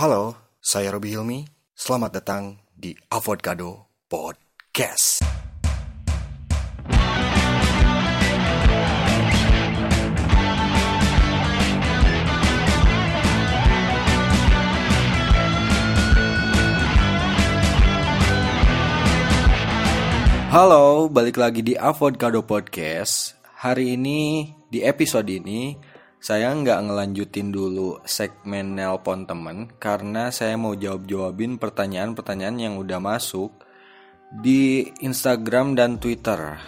Halo, saya Robi Hilmi. Selamat datang di Avocado Podcast. Halo, balik lagi di Avocado Podcast. Hari ini, di episode ini, saya nggak ngelanjutin dulu segmen nelpon temen karena saya mau jawab-jawabin pertanyaan-pertanyaan yang udah masuk di Instagram dan Twitter.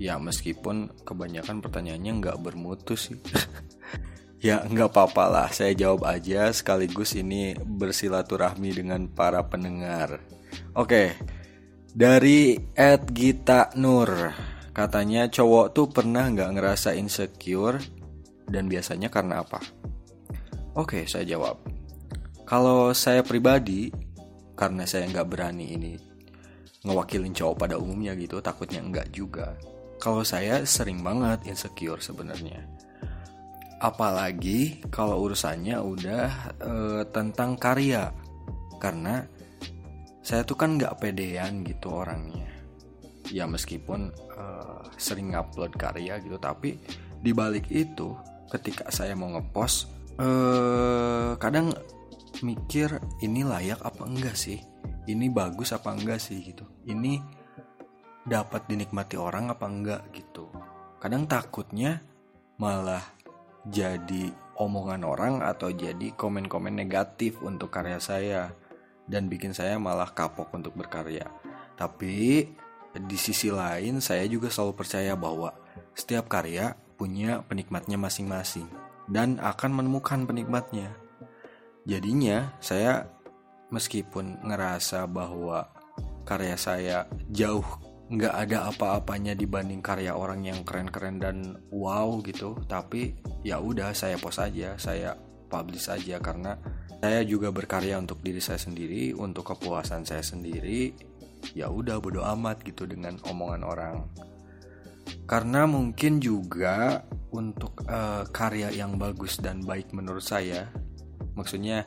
Ya meskipun kebanyakan pertanyaannya nggak bermutu sih. ya nggak apa-apa lah, saya jawab aja sekaligus ini bersilaturahmi dengan para pendengar. Oke, dari Ed Gita Nur katanya cowok tuh pernah nggak ngerasa insecure dan biasanya karena apa? Oke, saya jawab. Kalau saya pribadi, karena saya nggak berani ini ngewakilin cowok pada umumnya gitu, takutnya enggak juga. Kalau saya sering banget insecure sebenarnya. Apalagi kalau urusannya udah e, tentang karya. Karena saya tuh kan nggak pedean gitu orangnya. Ya meskipun e, sering ngupload karya gitu, tapi dibalik itu ketika saya mau ngepost eh kadang mikir ini layak apa enggak sih? Ini bagus apa enggak sih? gitu. Ini dapat dinikmati orang apa enggak? gitu. Kadang takutnya malah jadi omongan orang atau jadi komen-komen negatif untuk karya saya dan bikin saya malah kapok untuk berkarya. Tapi di sisi lain saya juga selalu percaya bahwa setiap karya punya penikmatnya masing-masing dan akan menemukan penikmatnya. Jadinya saya meskipun ngerasa bahwa karya saya jauh nggak ada apa-apanya dibanding karya orang yang keren-keren dan wow gitu, tapi ya udah saya post aja, saya publish aja karena saya juga berkarya untuk diri saya sendiri, untuk kepuasan saya sendiri. Ya udah bodo amat gitu dengan omongan orang karena mungkin juga untuk uh, karya yang bagus dan baik menurut saya maksudnya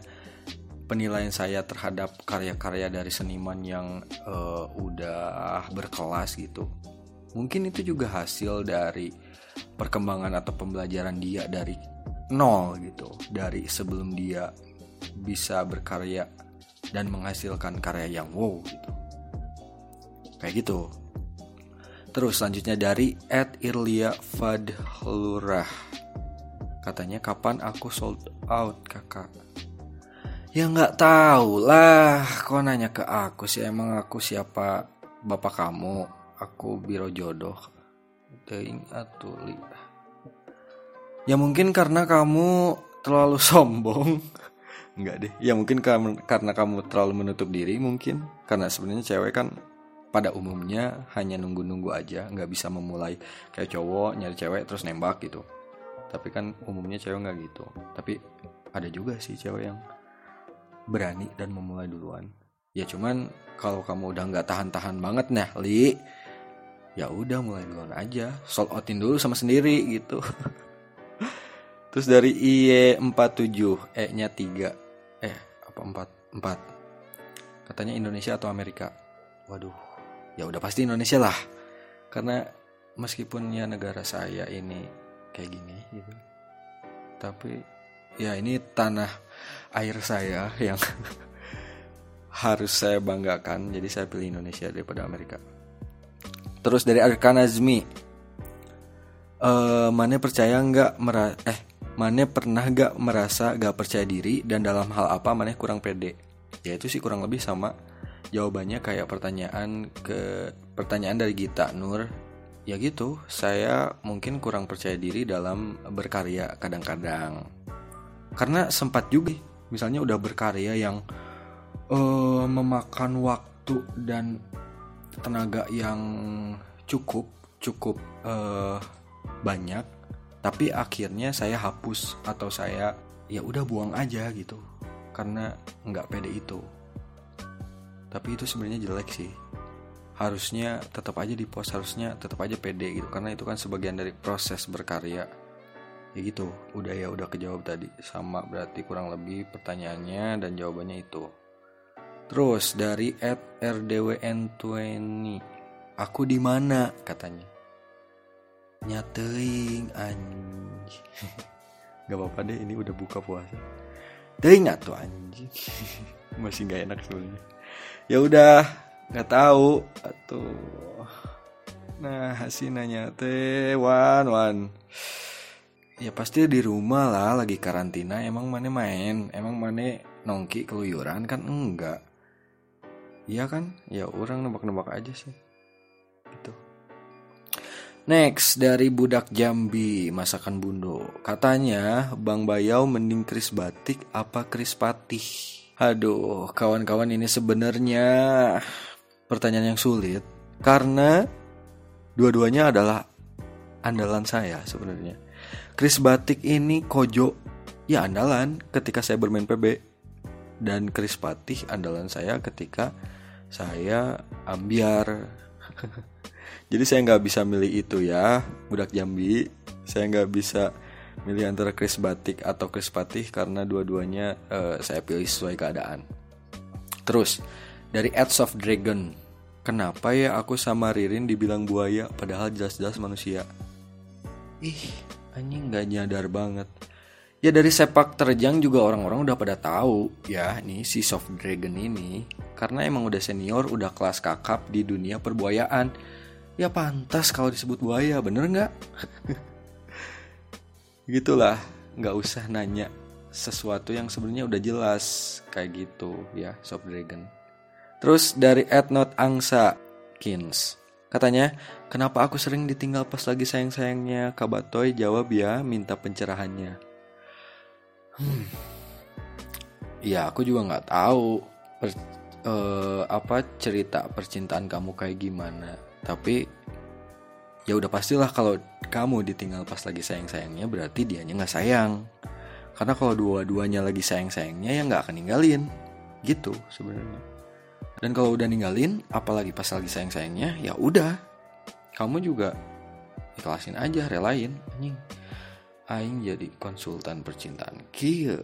penilaian saya terhadap karya-karya dari seniman yang uh, udah berkelas gitu mungkin itu juga hasil dari perkembangan atau pembelajaran dia dari nol gitu dari sebelum dia bisa berkarya dan menghasilkan karya yang wow gitu. Kayak gitu Terus selanjutnya dari Ed Irlia Fadhlurah. Katanya kapan aku sold out kakak? Ya nggak tahu lah. Kok nanya ke aku sih? Emang aku siapa? Bapak kamu? Aku biro jodoh. Teing atuli Ya mungkin karena kamu terlalu sombong. Enggak deh. Ya mungkin karena kamu terlalu menutup diri mungkin. Karena sebenarnya cewek kan pada umumnya hanya nunggu-nunggu aja nggak bisa memulai. Kayak cowok nyari cewek terus nembak gitu. Tapi kan umumnya cewek nggak gitu. Tapi ada juga sih cewek yang berani dan memulai duluan. Ya cuman kalau kamu udah nggak tahan-tahan banget nah li ya udah mulai duluan aja. Sold outin dulu sama sendiri gitu. Terus dari IE 47 E nya 3 eh apa 4 4 katanya Indonesia atau Amerika? Waduh ya udah pasti Indonesia lah. Karena meskipun ya negara saya ini kayak gini gitu tapi ya ini tanah air saya yang harus saya banggakan. Jadi saya pilih Indonesia daripada Amerika. Terus dari Arkana Zmi uh, mana percaya nggak mera eh mana pernah nggak merasa gak percaya diri? Dan dalam hal apa mana kurang pede? Ya itu sih kurang lebih sama jawabannya kayak pertanyaan ke pertanyaan dari Gita Nur ya gitu saya mungkin kurang percaya diri dalam berkarya kadang-kadang. Karena sempat juga misalnya udah berkarya yang uh, memakan waktu dan tenaga yang cukup cukup uh, banyak tapi akhirnya saya hapus atau saya ya udah buang aja gitu. Karena nggak pede itu tapi itu sebenarnya jelek sih. Harusnya tetap aja di post harusnya tetap aja pede gitu. Karena itu kan sebagian dari proses berkarya. Ya gitu udah ya udah kejawab tadi. Sama berarti kurang lebih pertanyaannya dan jawabannya itu. Terus dari at rdwn20 aku di mana? katanya. Nyateing anj gak apa-apa deh ini udah buka puasa. Teuing tuh anjing. Masih nggak enak sebenarnya ya udah nggak tahu. Atau nah hasil nanya teh wan wan. Ya pasti di rumah lah lagi karantina. Emang mana main? Emang mana nongki keluyuran? Kan enggak. Iya kan? Ya orang nebak-nebak aja sih. Gitu. Next dari budak Jambi masakan bundo. Katanya Bang Bayau mending kris batik apa kris patih Aduh kawan-kawan ini sebenarnya pertanyaan yang sulit karena dua-duanya adalah andalan saya sebenarnya Kris Batik ini Kojo ya andalan ketika saya bermain PB dan Kris Patih andalan saya ketika saya ambiar. Jadi saya nggak bisa milih itu ya, budak Jambi. Saya nggak bisa milih antara Kris Batik atau Kris Patih karena dua-duanya uh, saya pilih sesuai keadaan. Terus dari Ads of Dragon, kenapa ya aku sama Ririn dibilang buaya padahal jelas-jelas manusia? Ih, anjing nggak nyadar banget ya dari sepak terjang juga orang-orang udah pada tahu ya nih si soft dragon ini karena emang udah senior udah kelas kakap di dunia perbuayaan ya pantas kalau disebut buaya bener nggak gitulah nggak usah nanya sesuatu yang sebenarnya udah jelas kayak gitu ya soft dragon terus dari Ednot Angsa Kins katanya Kenapa aku sering ditinggal pas lagi sayang-sayangnya? Kabatoy jawab ya, minta pencerahannya. Hmm. Ya, aku juga nggak tahu per, uh, apa cerita percintaan kamu kayak gimana. Tapi ya udah pastilah kalau kamu ditinggal pas lagi sayang-sayangnya berarti dianya nggak sayang. Karena kalau dua-duanya lagi sayang-sayangnya ya nggak akan ninggalin. Gitu sebenarnya. Dan kalau udah ninggalin, apalagi pas lagi sayang-sayangnya, ya udah. Kamu juga ikhlasin aja relain. Anjing. Aing jadi konsultan percintaan. Kia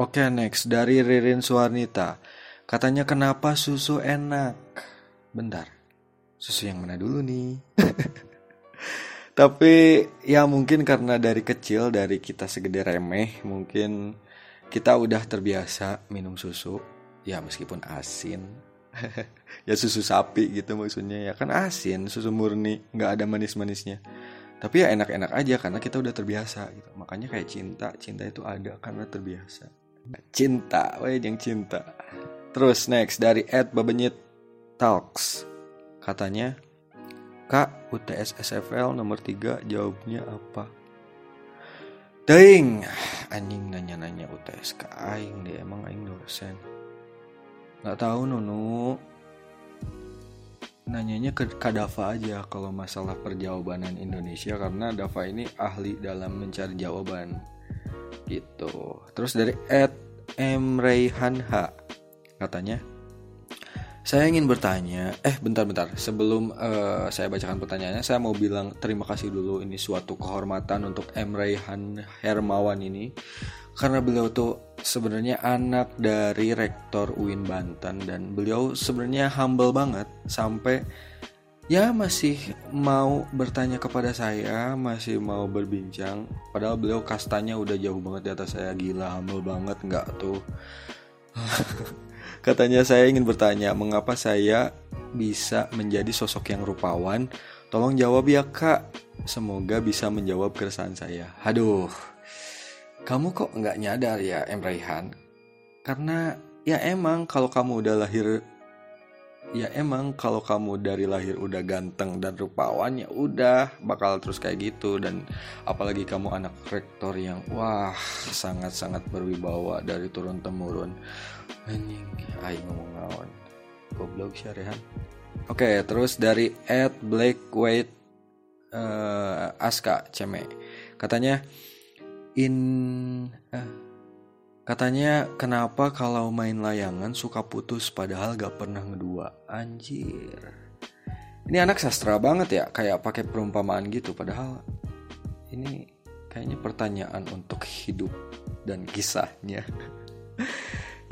oke next. Dari Ririn Suarnita katanya kenapa susu enak? Bentar susu yang mana dulu nih? Tapi ya mungkin karena dari kecil dari kita segede remeh mungkin kita udah terbiasa minum susu. Ya meskipun asin. Ya susu sapi gitu maksudnya. Ya kan asin susu murni. Nggak ada manis-manisnya. Tapi ya enak-enak aja karena kita udah terbiasa gitu. Makanya kayak cinta cinta itu ada karena terbiasa. Cinta weh yang cinta. Terus next dari Ed Babenyit Talks katanya Kak UTS SFL nomor 3 jawabnya apa? Ding anjing nanya-nanya UTS ke aing deh emang aing dosen. Nggak tahu Nunu. Nanyanya ke Kadafa aja kalau masalah perjawabanan Indonesia karena Dava ini ahli dalam mencari jawaban. Gitu. Terus dari Ed M Rayhan H katanya saya ingin bertanya eh bentar-bentar sebelum uh, saya bacakan pertanyaannya saya mau bilang terima kasih dulu ini suatu kehormatan untuk M. Rayhan Hermawan ini. Karena beliau tuh sebenarnya anak dari rektor UIN Banten dan beliau sebenarnya humble banget sampai ya masih mau bertanya kepada saya, masih mau berbincang. Padahal beliau kastanya udah jauh banget di atas saya. Gila humble banget nggak tuh. Katanya saya ingin bertanya mengapa saya bisa menjadi sosok yang rupawan. Tolong jawab ya kak. Semoga bisa menjawab keresahan saya. Aduh, kamu kok nggak nyadar ya Em Raihan? Karena ya emang kalau kamu udah lahir ya emang kalau kamu dari lahir udah ganteng dan rupawan ya udah bakal terus kayak gitu. Dan apalagi kamu anak rektor yang wah sangat-sangat berwibawa dari turun temurun anjing ngomong naon? Goblok sih Rehan. Oke terus dari Ed Black White uh, Aska Ceme. Katanya in eh, katanya kenapa kalau main layangan suka putus padahal gak pernah ngedua? Anjir. Ini anak sastra banget ya kayak pakai perumpamaan gitu. Padahal ini kayaknya pertanyaan untuk hidup dan kisahnya.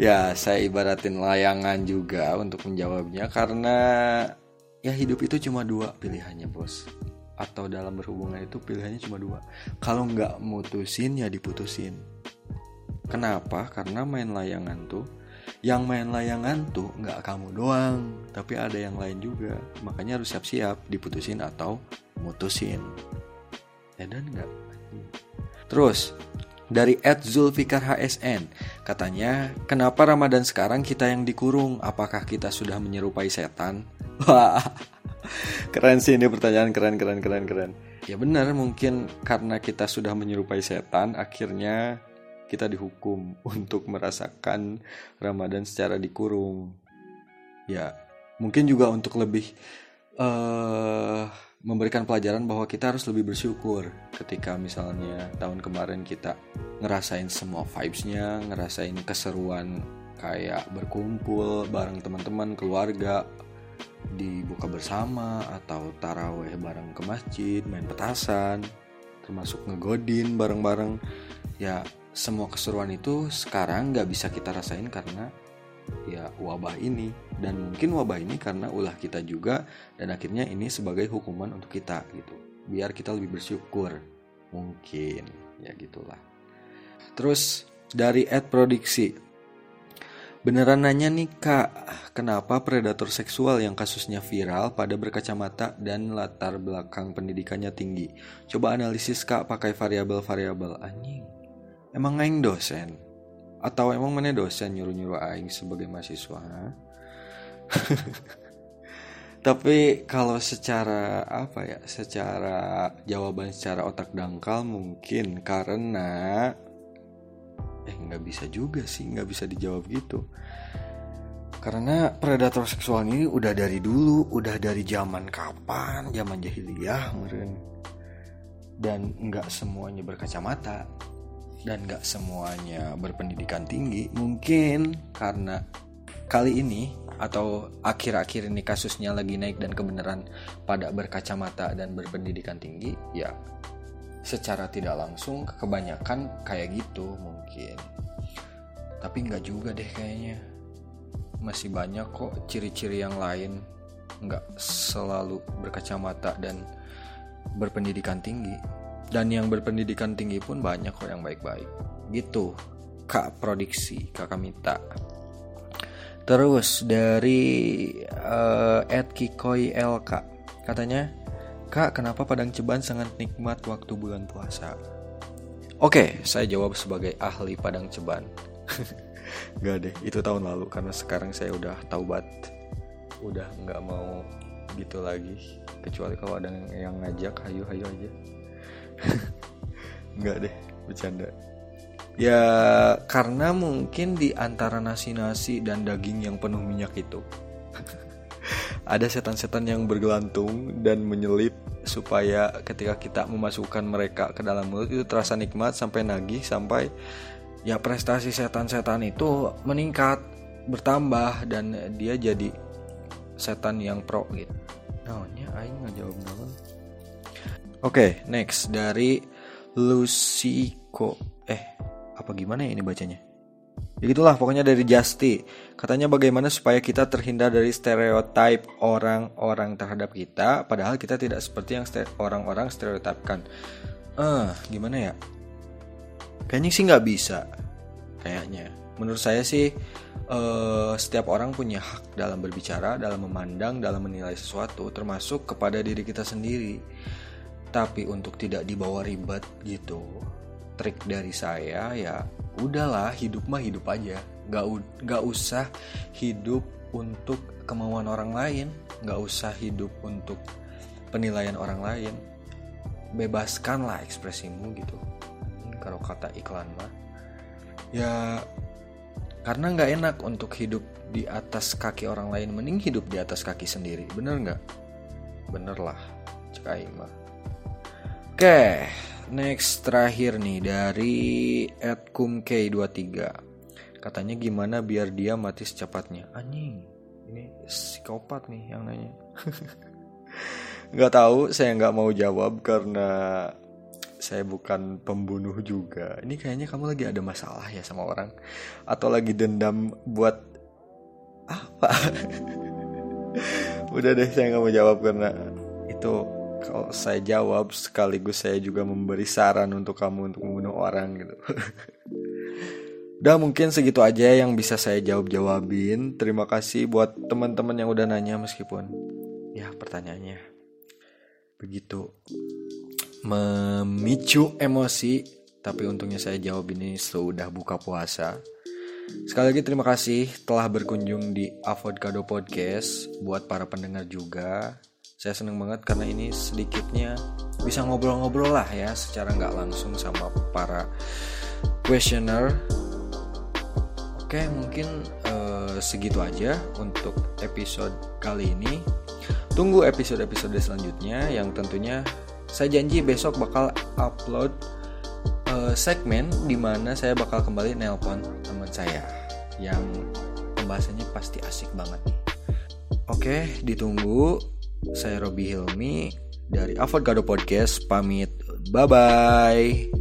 Ya saya ibaratin layangan juga untuk menjawabnya karena ya hidup itu cuma dua pilihannya bos. Atau dalam berhubungan itu pilihannya cuma dua. Kalau nggak mutusin ya diputusin kenapa? Karena main layangan tuh yang main layangan tuh nggak kamu doang tapi ada yang lain juga. Makanya harus siap-siap diputusin atau mutusin. Ya dan nggak? Terus dari Ed Zulfikar HSN katanya kenapa Ramadan sekarang kita yang dikurung? Apakah kita sudah menyerupai setan? Wah keren sih ini pertanyaan keren keren keren keren. Ya benar mungkin karena kita sudah menyerupai setan akhirnya kita dihukum untuk merasakan Ramadan secara dikurung ya mungkin juga untuk lebih uh, memberikan pelajaran bahwa kita harus lebih bersyukur ketika misalnya tahun kemarin kita ngerasain semua vibesnya, ngerasain keseruan kayak berkumpul bareng teman-teman, keluarga, dibuka bersama atau taraweh bareng ke masjid, main petasan, termasuk ngegodin bareng-bareng. Ya semua keseruan itu sekarang nggak bisa kita rasain karena ya wabah ini. Dan mungkin wabah ini karena ulah kita juga dan akhirnya ini sebagai hukuman untuk kita gitu. Biar kita lebih bersyukur. Mungkin ya gitulah. Terus dari ad produksi beneran nanya nih kak kenapa predator seksual yang kasusnya viral pada berkacamata dan latar belakang pendidikannya tinggi? Coba analisis kak pakai variabel-variabel. Anjing emang ngaing dosen atau emang mana dosen nyuruh-nyuruh aing sebagai mahasiswa? Tapi kalau secara apa ya? Secara jawaban secara otak dangkal mungkin karena eh nggak bisa juga sih, nggak bisa dijawab gitu. Karena predator seksual ini udah dari dulu, udah dari zaman kapan, zaman jahiliyah meren. Dan nggak semuanya berkacamata dan gak semuanya berpendidikan tinggi mungkin karena kali ini atau akhir-akhir ini kasusnya lagi naik dan kebenaran pada berkacamata dan berpendidikan tinggi ya secara tidak langsung kebanyakan kayak gitu mungkin. Tapi nggak juga deh kayaknya. Masih banyak kok ciri-ciri yang lain nggak selalu berkacamata dan berpendidikan tinggi dan yang berpendidikan tinggi pun banyak kok yang baik-baik gitu kak produksi kakak minta terus dari uh, Ed Kikoi LK katanya kak kenapa Padang Ceban sangat nikmat waktu bulan puasa Oke, saya jawab sebagai ahli Padang Ceban. Gak deh, itu tahun lalu karena sekarang saya udah taubat. Udah nggak mau gitu lagi. Kecuali kalau ada yang ngajak, hayu hayu aja. Enggak deh, bercanda. Ya karena mungkin di antara nasi-nasi dan daging yang penuh minyak itu ada setan-setan yang bergelantung dan menyelip supaya ketika kita memasukkan mereka ke dalam mulut itu terasa nikmat sampai nagih sampai ya prestasi setan-setan itu meningkat bertambah dan dia jadi setan yang pro gitu. Nah, aing ngajawab naon? Oke, okay, next dari Lusiko. Eh, apa gimana ya ini bacanya? Ya gitulah pokoknya dari Justy. Katanya bagaimana supaya kita terhindar dari stereotip orang-orang terhadap kita padahal kita tidak seperti yang orang-orang stereotipkan. Eh, uh, gimana ya? Kayaknya sih nggak bisa. Kayaknya. Menurut saya sih uh, setiap orang punya hak dalam berbicara, dalam memandang, dalam menilai sesuatu termasuk kepada diri kita sendiri tapi untuk tidak dibawa ribet gitu trik dari saya ya udahlah hidup mah hidup aja. Nggak nggak usah hidup untuk kemauan orang lain. Nggak usah hidup untuk penilaian orang lain. Bebaskanlah ekspresimu gitu. Kalau kata iklan mah. Ya karena nggak enak untuk hidup di atas kaki orang lain. Mending hidup di atas kaki sendiri. Bener nggak? Bener lah cek mah Oke, next terakhir nih dari @kumk23. Katanya gimana biar dia mati secepatnya? Anjing, ini psikopat nih yang nanya. Gak tahu, saya nggak mau jawab karena saya bukan pembunuh juga. Ini kayaknya kamu lagi ada masalah ya sama orang atau lagi dendam buat apa? Udah deh saya nggak mau jawab karena itu kalau saya jawab sekaligus saya juga memberi saran untuk kamu untuk membunuh orang gitu. Udah mungkin segitu aja yang bisa saya jawab-jawabin. Terima kasih buat teman-teman yang udah nanya meskipun ya pertanyaannya begitu memicu emosi tapi untungnya saya jawab ini sudah buka puasa. Sekali lagi terima kasih telah berkunjung di Avocado Podcast buat para pendengar juga. Saya seneng banget karena ini sedikitnya bisa ngobrol-ngobrol lah ya secara nggak langsung sama para questioner Oke, mungkin uh, segitu aja untuk episode kali ini. Tunggu episode-episode selanjutnya yang tentunya saya janji besok bakal upload uh, segmen di mana saya bakal kembali nelpon teman saya yang pembahasannya pasti asik banget nih. Oke, ditunggu. Saya Robi Hilmi dari Avocado Podcast pamit. Bye bye.